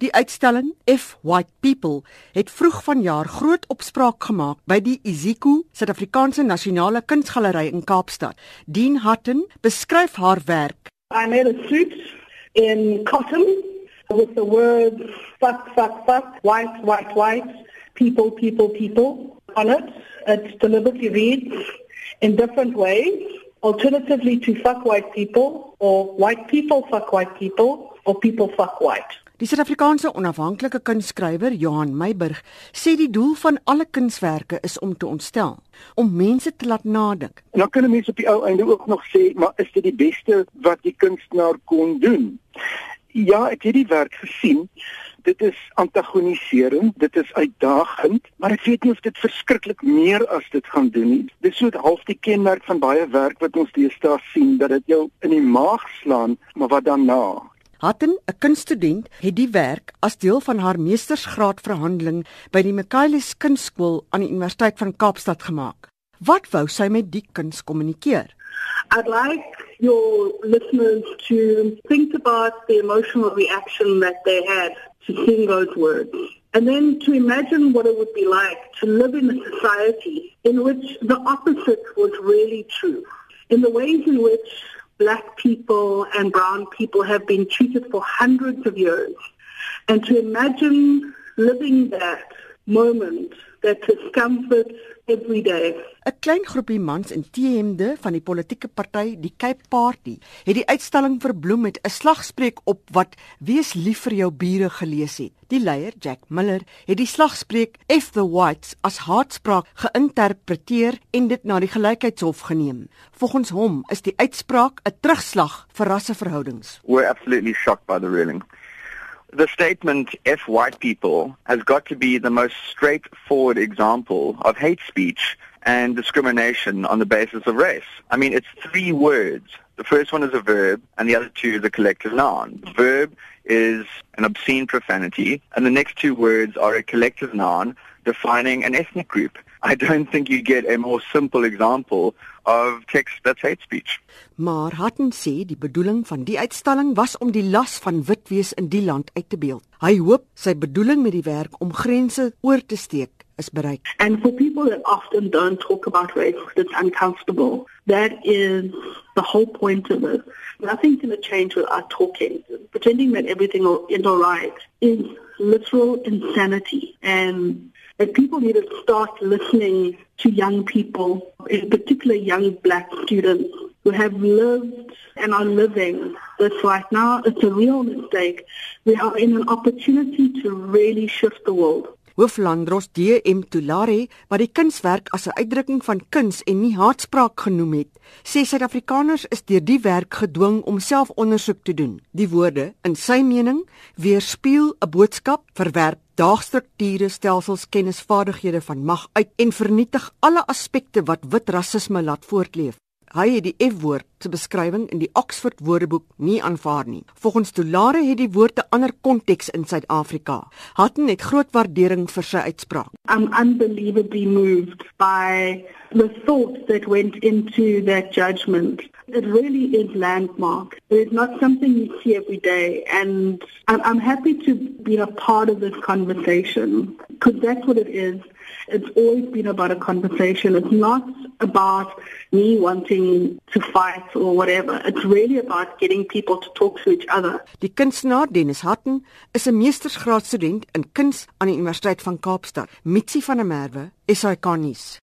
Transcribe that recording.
Die uitstalling F White People het vroeg vanjaar groot opspraak gemaak by die Iziko Suid-Afrikaanse Nasionale Kunsgalery in Kaapstad. Dean Hutton beskryf haar werk. I made a suit in cotton with the words fuck fuck fuck white white white people people people on it. It deliberately reads in different ways alternatively to fuck white people or white people fuck white people or people fuck white. Die Suid-Afrikaanse onafhanklike kunskrywer Johan Meiburg sê die doel van alle kunswerke is om te ontstel, om mense te laat nadink. En dan kan mense op die ou einde ook nog sê, maar is dit die beste wat die kunstenaar kon doen? Ja, ek het die werk gesien. Dit is antagoniserend, dit is uitdagend, maar ek weet nie of dit verskriklik meer as dit gaan doen nie. Dit is so half die kenmerk van baie werk wat ons deesdae sien dat dit jou in die maag slaan, maar wat dan Hatten, 'n kunststudent, het die werk as deel van haar meestersgraad verhandeling by die Michaelis Kunstskool aan die Universiteit van Kaapstad gemaak. Wat wou sy met die kuns kommunikeer? I'd like your listeners to think about the emotional reaction that they had to seeing those words. And then to imagine what it would be like to live in a society in which the opposite was really true. In the ways in which black people and brown people have been treated for hundreds of years. And to imagine living that moment, that discomfort every day. 'n Klein groepie mans in T-hemde van die politieke party, die Cape Party, het die uitstalling verbloem met 'n slagspreuk op wat wees lief vir jou bure gelees het. Die leier, Jack Miller, het die slagspreuk F the Whites as haatspraak geïnterpreteer en dit na die gelykheidshof geneem. Volgens hom is die uitspraak 'n terugslag vir rasseverhoudings. We're absolutely shocked by the ruling. The statement F white people has got to be the most straightforward example of hate speech and discrimination on the basis of race. I mean, it's three words. The first one is a verb, and the other two is a collective noun. The verb is an obscene profanity, and the next two words are a collective noun defining an ethnic group. I don't think you get a more simple example of text that's hate speech. Maar Hutton sê die bedoeling van die uitstalling was om die las van wit wees in die land uit te beeld. Hy hoop sy bedoeling met die werk om grense oor te steek is bereik. And for people that often don't talk about race, it's uncomfortable. That is the whole point of it. Nothing's going to change without talking. Pretending that everything is all right is literal insanity. And that people need to start listening to young people, in particular young black students who have lived and are living this right now. It's a real mistake. We are in an opportunity to really shift the world. Hooflandros DM Tulare, wat die kunswerk as 'n uitdrukking van kuns en nie haatspraak genoem het, sê Suid-Afrikaners is deur die werk gedwing om selfondersoek te doen. Die woorde, in sy mening, weerspieël 'n boodskap, verwerp daagstrukture, stelsels, kennisvaardighede van mag uit en vernietig alle aspekte wat wit rasisme laat voortleef. Hy het die F-woord se beskrywing in die Oxford Woordeboek nie aanvaar nie. Volgens Tulare het die woord 'n ander konteks in Suid-Afrika. Hutton het groot waardering vir sy uitspraak. I'm unbelievably moved by the thought that went into that judgment. It really is landmark. It is not something you see every day and I'm, I'm happy to be a part of this conversation because that's what it is. It's always been about a conversation. It's not about me wanting to fight or whatever. It's really about getting people to talk to each other. Die kunstenaar Dennis Hutton is 'n meestersgraadstudent in kuns aan die Universiteit van Kaapstad. Mitsi van der Merwe, SAK nuus.